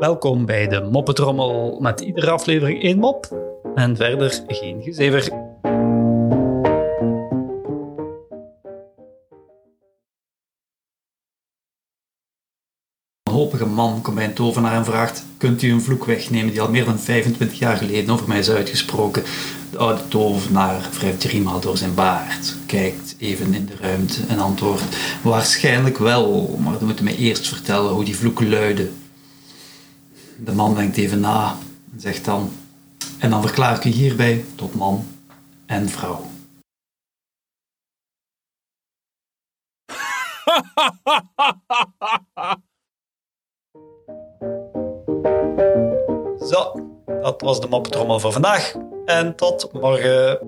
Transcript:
Welkom bij de Moppetrommel met iedere aflevering één mop en verder geen gezever. Een hopige man komt bij een tovenaar en vraagt: Kunt u een vloek wegnemen die al meer dan 25 jaar geleden over mij is uitgesproken? De oude tovenaar wrijft driemaal door zijn baard, kijkt even in de ruimte en antwoordt: Waarschijnlijk wel, maar dan moet u mij eerst vertellen hoe die vloek luidde. De man denkt even na en zegt dan: En dan verklaar ik u hierbij tot man en vrouw. Zo, dat was de moppetrommel voor vandaag. En tot morgen.